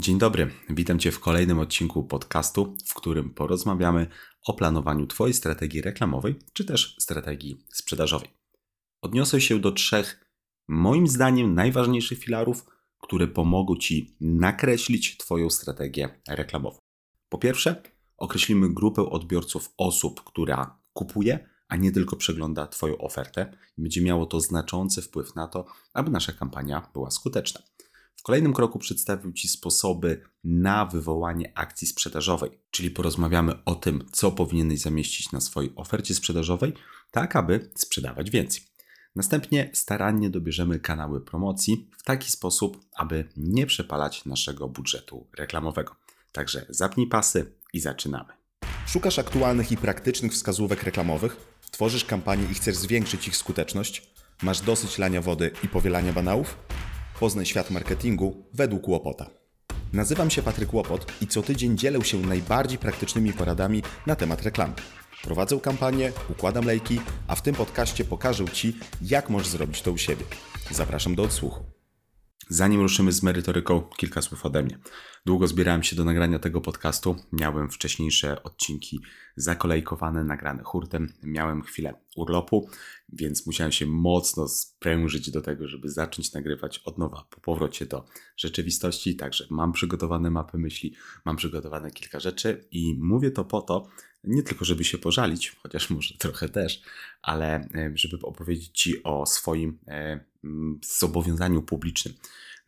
Dzień dobry, witam Cię w kolejnym odcinku podcastu, w którym porozmawiamy o planowaniu Twojej strategii reklamowej czy też strategii sprzedażowej. Odniosę się do trzech, moim zdaniem, najważniejszych filarów, które pomogą Ci nakreślić Twoją strategię reklamową. Po pierwsze, określimy grupę odbiorców osób, która kupuje, a nie tylko przegląda Twoją ofertę będzie miało to znaczący wpływ na to, aby nasza kampania była skuteczna. W kolejnym kroku przedstawił Ci sposoby na wywołanie akcji sprzedażowej, czyli porozmawiamy o tym, co powinieneś zamieścić na swojej ofercie sprzedażowej, tak aby sprzedawać więcej. Następnie starannie dobierzemy kanały promocji w taki sposób, aby nie przepalać naszego budżetu reklamowego. Także zapnij pasy i zaczynamy. Szukasz aktualnych i praktycznych wskazówek reklamowych? Tworzysz kampanię i chcesz zwiększyć ich skuteczność? Masz dosyć lania wody i powielania banałów? Poznaj świat marketingu według Łopota. Nazywam się Patryk Łopot i co tydzień dzielę się najbardziej praktycznymi poradami na temat reklamy. Prowadzę kampanię, układam lejki, a w tym podcaście pokażę Ci, jak możesz zrobić to u siebie. Zapraszam do odsłuchu. Zanim ruszymy z merytoryką, kilka słów ode mnie. Długo zbierałem się do nagrania tego podcastu. Miałem wcześniejsze odcinki zakolejkowane, nagrane hurtem. Miałem chwilę urlopu, więc musiałem się mocno sprężyć do tego, żeby zacząć nagrywać od nowa po powrocie do rzeczywistości. Także mam przygotowane mapy myśli, mam przygotowane kilka rzeczy i mówię to po to, nie tylko żeby się pożalić, chociaż może trochę też, ale e, żeby opowiedzieć Ci o swoim e, zobowiązaniu publicznym.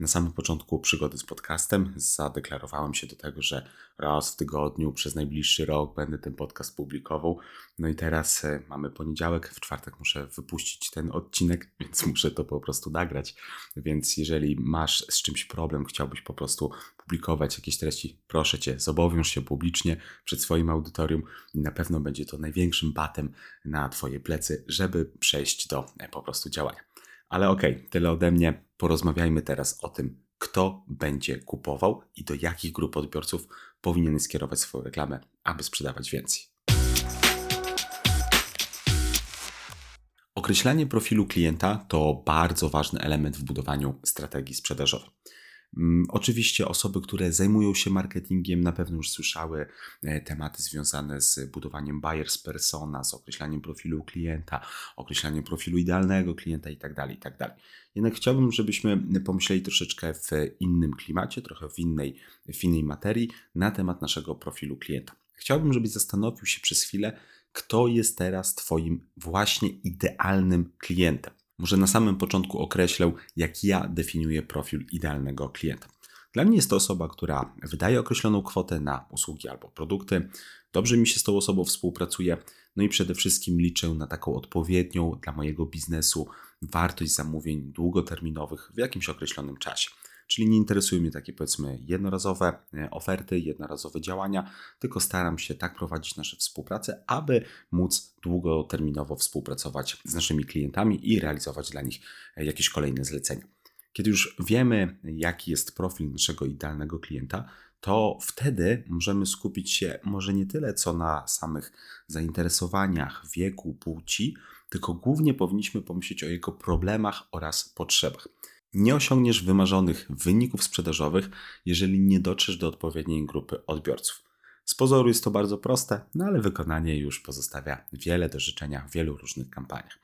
Na samym początku przygody z podcastem zadeklarowałem się do tego, że raz w tygodniu przez najbliższy rok będę ten podcast publikował. No i teraz e, mamy poniedziałek, w czwartek muszę wypuścić ten odcinek, więc muszę to po prostu nagrać. Więc jeżeli masz z czymś problem, chciałbyś po prostu publikować jakieś treści, proszę cię, zobowiąż się publicznie przed swoim audytorium i na pewno będzie to największym batem na twoje plecy, żeby przejść do e, po prostu działania. Ale okej, okay, tyle ode mnie. Porozmawiajmy teraz o tym, kto będzie kupował i do jakich grup odbiorców powinien skierować swoją reklamę, aby sprzedawać więcej. Określenie profilu klienta to bardzo ważny element w budowaniu strategii sprzedażowej. Mm, oczywiście osoby, które zajmują się marketingiem, na pewno już słyszały e, tematy związane z budowaniem buyers persona, z określaniem profilu klienta, określaniem profilu idealnego klienta itd. Tak itd. Tak Jednak chciałbym, żebyśmy pomyśleli troszeczkę w innym klimacie, trochę w innej, w innej materii na temat naszego profilu klienta. Chciałbym, żebyś zastanowił się przez chwilę, kto jest teraz Twoim właśnie idealnym klientem. Może na samym początku określę, jak ja definiuję profil idealnego klienta. Dla mnie jest to osoba, która wydaje określoną kwotę na usługi albo produkty. Dobrze mi się z tą osobą współpracuje, no i przede wszystkim liczę na taką odpowiednią dla mojego biznesu wartość zamówień długoterminowych w jakimś określonym czasie. Czyli nie interesują mnie takie powiedzmy jednorazowe e, oferty, jednorazowe działania, tylko staram się tak prowadzić nasze współpracę, aby móc długoterminowo współpracować z naszymi klientami i realizować dla nich e, jakieś kolejne zlecenia. Kiedy już wiemy, jaki jest profil naszego idealnego klienta, to wtedy możemy skupić się może nie tyle co na samych zainteresowaniach, wieku, płci, tylko głównie powinniśmy pomyśleć o jego problemach oraz potrzebach. Nie osiągniesz wymarzonych wyników sprzedażowych, jeżeli nie dotrzesz do odpowiedniej grupy odbiorców. Z pozoru jest to bardzo proste, no ale wykonanie już pozostawia wiele do życzenia w wielu różnych kampaniach.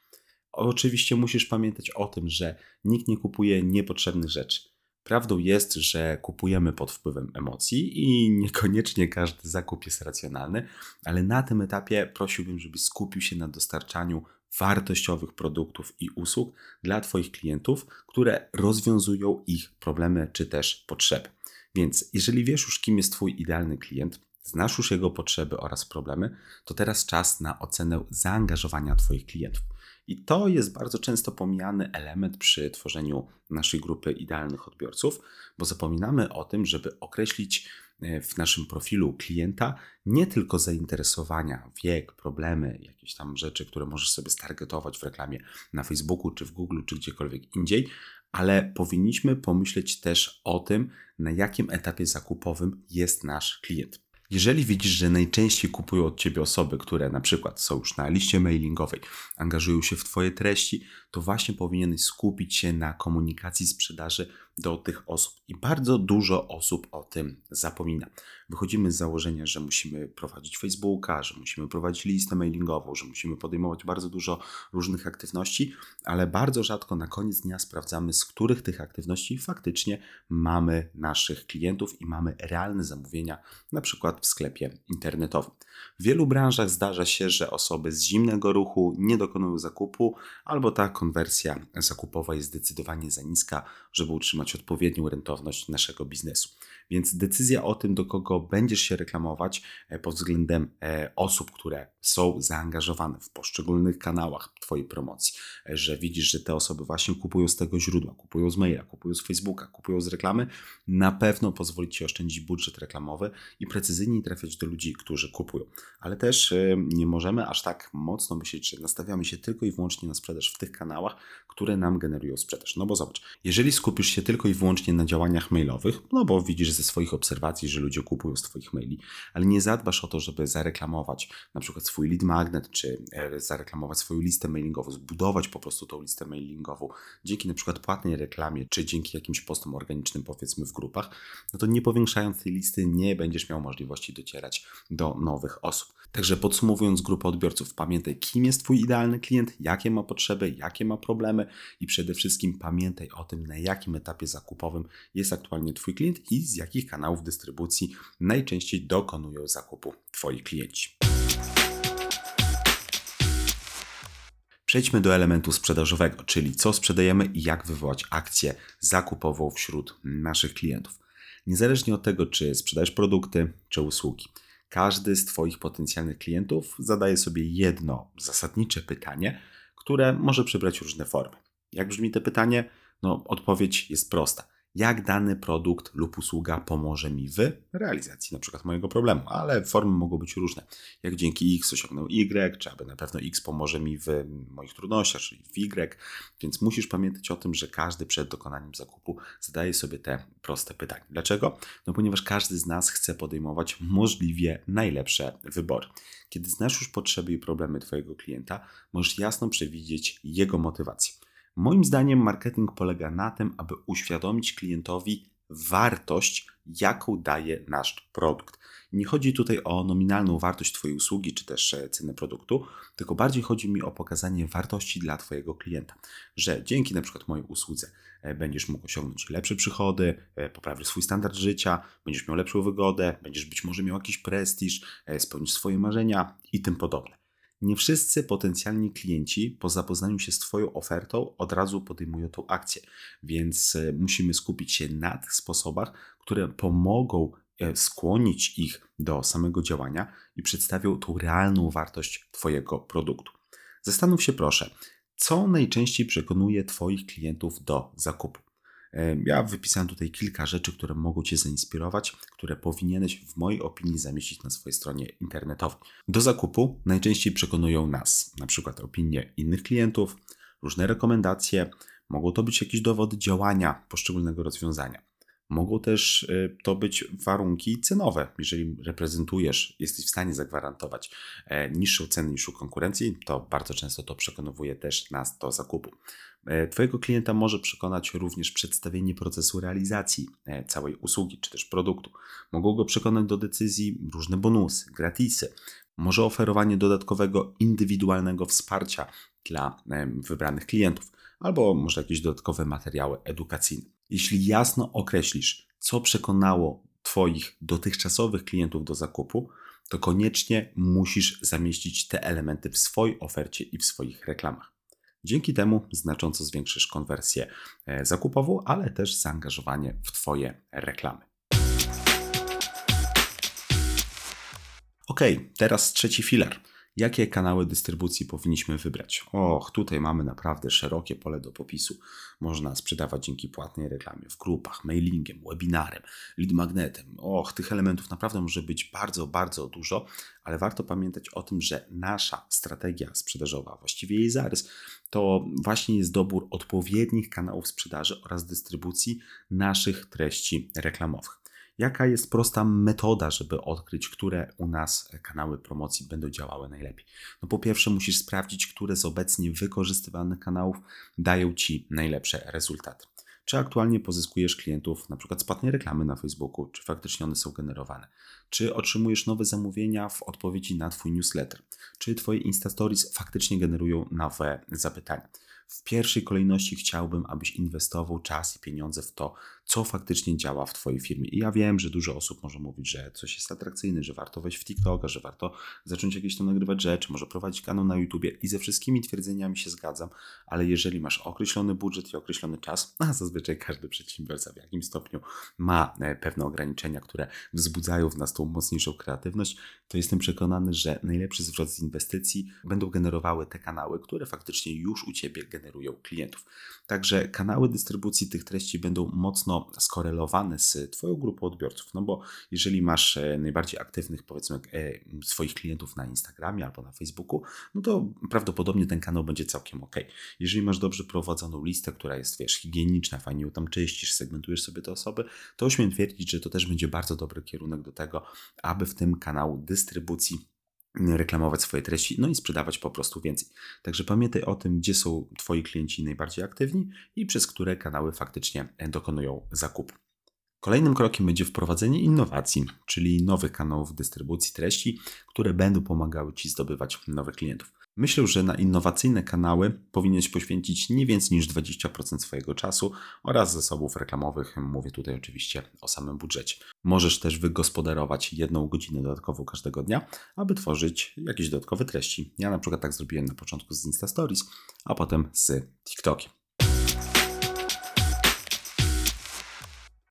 Oczywiście musisz pamiętać o tym, że nikt nie kupuje niepotrzebnych rzeczy. Prawdą jest, że kupujemy pod wpływem emocji i niekoniecznie każdy zakup jest racjonalny, ale na tym etapie prosiłbym, żebyś skupił się na dostarczaniu wartościowych produktów i usług dla Twoich klientów, które rozwiązują ich problemy czy też potrzeby. Więc jeżeli wiesz już, kim jest Twój idealny klient, znasz już jego potrzeby oraz problemy, to teraz czas na ocenę zaangażowania Twoich klientów. I to jest bardzo często pomijany element przy tworzeniu naszej grupy idealnych odbiorców, bo zapominamy o tym, żeby określić w naszym profilu klienta nie tylko zainteresowania, wiek, problemy, jakieś tam rzeczy, które możesz sobie stargetować w reklamie na Facebooku, czy w Google, czy gdziekolwiek indziej, ale powinniśmy pomyśleć też o tym, na jakim etapie zakupowym jest nasz klient. Jeżeli widzisz, że najczęściej kupują od Ciebie osoby, które na przykład są już na liście mailingowej, angażują się w Twoje treści, to właśnie powinieneś skupić się na komunikacji sprzedaży do tych osób. I bardzo dużo osób o tym zapomina. Wychodzimy z założenia, że musimy prowadzić Facebooka, że musimy prowadzić listę mailingową, że musimy podejmować bardzo dużo różnych aktywności, ale bardzo rzadko na koniec dnia sprawdzamy, z których tych aktywności faktycznie mamy naszych klientów i mamy realne zamówienia, na przykład w sklepie internetowym. W wielu branżach zdarza się, że osoby z zimnego ruchu nie dokonują zakupu, albo ta konwersja zakupowa jest zdecydowanie za niska, żeby utrzymać odpowiednią rentowność naszego biznesu. Więc decyzja o tym, do kogo będziesz się reklamować e, pod względem e, osób, które są zaangażowane w poszczególnych kanałach Twojej promocji, e, że widzisz, że te osoby właśnie kupują z tego źródła, kupują z maila, kupują z Facebooka, kupują z reklamy, na pewno pozwoli Ci oszczędzić budżet reklamowy i precyzyjniej trafiać do ludzi, którzy kupują. Ale też nie możemy aż tak mocno myśleć, że nastawiamy się tylko i wyłącznie na sprzedaż w tych kanałach, które nam generują sprzedaż. No bo zobacz, jeżeli skupisz się tylko i wyłącznie na działaniach mailowych, no bo widzisz ze swoich obserwacji, że ludzie kupują z Twoich maili, ale nie zadbasz o to, żeby zareklamować na przykład swój lead magnet, czy e, zareklamować swoją listę mailingową, zbudować po prostu tą listę mailingową dzięki na przykład płatnej reklamie, czy dzięki jakimś postom organicznym powiedzmy w grupach, no to nie powiększając tej listy nie będziesz miał możliwości docierać do nowych osób. Także podsumowując grupę odbiorców, pamiętaj kim jest Twój idealny klient, jakie ma potrzeby, jakie ma problemy i przede wszystkim pamiętaj o tym, na jakim etapie zakupowym jest aktualnie Twój klient i z jakich kanałów dystrybucji najczęściej dokonują zakupu Twoi klienci. Przejdźmy do elementu sprzedażowego, czyli co sprzedajemy i jak wywołać akcję zakupową wśród naszych klientów. Niezależnie od tego, czy sprzedajesz produkty, czy usługi, każdy z Twoich potencjalnych klientów zadaje sobie jedno zasadnicze pytanie, które może przybrać różne formy. Jak brzmi to pytanie? No, odpowiedź jest prosta jak dany produkt lub usługa pomoże mi w realizacji na przykład mojego problemu, ale formy mogą być różne. Jak dzięki X osiągnę Y, czy aby na pewno X pomoże mi w moich trudnościach, czyli w Y, więc musisz pamiętać o tym, że każdy przed dokonaniem zakupu zadaje sobie te proste pytania. Dlaczego? No ponieważ każdy z nas chce podejmować możliwie najlepsze wybory. Kiedy znasz już potrzeby i problemy Twojego klienta, możesz jasno przewidzieć jego motywację. Moim zdaniem marketing polega na tym, aby uświadomić klientowi wartość, jaką daje nasz produkt. Nie chodzi tutaj o nominalną wartość Twojej usługi czy też e, cenę produktu, tylko bardziej chodzi mi o pokazanie wartości dla Twojego klienta, że dzięki na przykład mojej usłudze e, będziesz mógł osiągnąć lepsze przychody, e, poprawić swój standard życia, będziesz miał lepszą wygodę, będziesz być może miał jakiś prestiż, spełnić swoje marzenia i tym podobne. Nie wszyscy potencjalni klienci po zapoznaniu się z Twoją ofertą od razu podejmują tą akcję, więc e, musimy skupić się na tych sposobach, które pomogą e, skłonić ich do samego działania i przedstawią tą realną wartość Twojego produktu. Zastanów się proszę, co najczęściej przekonuje Twoich klientów do zakupu. Ja wypisałem tutaj kilka rzeczy, które mogą Cię zainspirować, które powinieneś w mojej opinii zamieścić na swojej stronie internetowej. Do zakupu najczęściej przekonują nas, na przykład opinie innych klientów, różne rekomendacje, mogą to być jakieś dowody działania poszczególnego rozwiązania. Mogą też y, to być warunki cenowe. Jeżeli reprezentujesz, jesteś w stanie zagwarantować e, niższą cenę niż u konkurencji, to bardzo często to przekonuje też nas do zakupu. E, twojego klienta może przekonać również przedstawienie procesu realizacji e, całej usługi czy też produktu. Mogą go przekonać do decyzji różne bonusy, gratisy, może oferowanie dodatkowego indywidualnego wsparcia dla wybranych klientów, albo może jakieś dodatkowe materiały edukacyjne. Jeśli jasno określisz, co przekonało Twoich dotychczasowych klientów do zakupu, to koniecznie musisz zamieścić te elementy w swojej ofercie i w swoich reklamach. Dzięki temu znacząco zwiększysz konwersję e, zakupową, ale też zaangażowanie w Twoje reklamy. Ok, teraz trzeci filar Jakie kanały dystrybucji powinniśmy wybrać? Och, tutaj mamy naprawdę szerokie pole do popisu. Można sprzedawać dzięki płatnej reklamie w grupach, mailingiem, webinarem, lead magnetem. Och, tych elementów naprawdę może być bardzo, bardzo dużo, ale warto pamiętać o tym, że nasza strategia sprzedażowa, właściwie jej zarys, to właśnie jest dobór odpowiednich kanałów sprzedaży oraz dystrybucji naszych treści reklamowych. Jaka jest prosta metoda, żeby odkryć, które u nas kanały promocji będą działały najlepiej? No po pierwsze, musisz sprawdzić, które z obecnie wykorzystywanych kanałów dają Ci najlepsze rezultaty. czy aktualnie pozyskujesz klientów na przykład z płatnej reklamy na Facebooku, czy faktycznie one są generowane, czy otrzymujesz nowe zamówienia w odpowiedzi na Twój newsletter, czy Twoje Insta Stories faktycznie generują nowe zapytania w pierwszej kolejności chciałbym, abyś inwestował czas i pieniądze w to, co faktycznie działa w Twojej firmie. I ja wiem, że dużo osób może mówić, że coś jest atrakcyjne, że warto wejść w TikToka, że warto zacząć jakieś tam nagrywać rzeczy, może prowadzić kanał na YouTubie i ze wszystkimi twierdzeniami się zgadzam, ale jeżeli masz określony budżet i określony czas, a zazwyczaj każdy przedsiębiorca w jakimś stopniu ma e, pewne ograniczenia, które wzbudzają w nas tą mocniejszą kreatywność, to jestem przekonany, że najlepszy zwrot z inwestycji będą generowały te kanały, które faktycznie już u Ciebie generują klientów. Także kanały dystrybucji tych treści będą mocno skorelowane z Twoją grupą odbiorców, no bo jeżeli masz e, najbardziej aktywnych, powiedzmy, e, swoich klientów na Instagramie albo na Facebooku, no to prawdopodobnie ten kanał będzie całkiem ok. Jeżeli masz dobrze prowadzoną listę, która jest, wiesz, higieniczna, fajnie ją tam czyścisz, segmentujesz sobie te osoby, to śmiem twierdzić, że to też będzie bardzo dobry kierunek do tego, aby w tym kanału dystrybucji reklamować swoje treści, no i sprzedawać po prostu więcej. Także pamiętaj o tym, gdzie są Twoi klienci najbardziej aktywni i przez które kanały faktycznie dokonują zakupu. Kolejnym krokiem będzie wprowadzenie innowacji, czyli nowych kanałów dystrybucji treści, które będą pomagały Ci zdobywać nowych klientów. Myślę, że na innowacyjne kanały powinieneś poświęcić nie więcej niż 20% swojego czasu oraz zasobów reklamowych. Mówię tutaj oczywiście o samym budżecie. Możesz też wygospodarować jedną godzinę dodatkową każdego dnia, aby tworzyć jakieś dodatkowe treści. Ja na przykład tak zrobiłem na początku z Insta Stories, a potem z TikTokiem.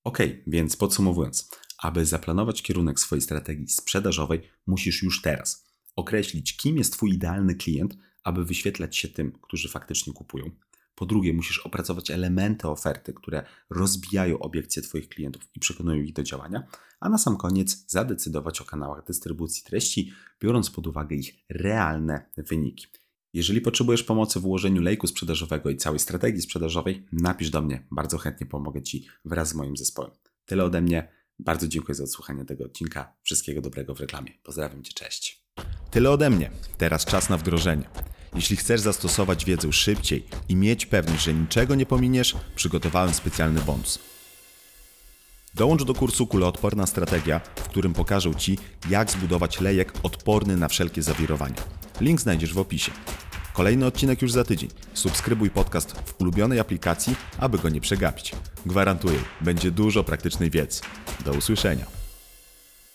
Ok, więc podsumowując, aby zaplanować kierunek swojej strategii sprzedażowej, musisz już teraz określić, kim jest Twój idealny klient, aby wyświetlać się tym, którzy faktycznie kupują. Po drugie, musisz opracować elementy oferty, które rozbijają obiekcje Twoich klientów i przekonują ich do działania, a na sam koniec zadecydować o kanałach dystrybucji treści, biorąc pod uwagę ich realne wyniki. Jeżeli potrzebujesz pomocy w ułożeniu lejku sprzedażowego i całej strategii sprzedażowej, napisz do mnie, bardzo chętnie pomogę Ci wraz z moim zespołem. Tyle ode mnie. Bardzo dziękuję za odsłuchanie tego odcinka. Wszystkiego dobrego w reklamie. Pozdrawiam Cię, cześć. Tyle ode mnie. Teraz czas na wdrożenie. Jeśli chcesz zastosować wiedzę szybciej i mieć pewność, że niczego nie pominiesz, przygotowałem specjalny bonus. Dołącz do kursu Kuloodporna Strategia, w którym pokażę Ci, jak zbudować lejek odporny na wszelkie zawirowania. Link znajdziesz w opisie. Kolejny odcinek już za tydzień. Subskrybuj podcast w ulubionej aplikacji, aby go nie przegapić. Gwarantuję, będzie dużo praktycznej wiedzy. Do usłyszenia.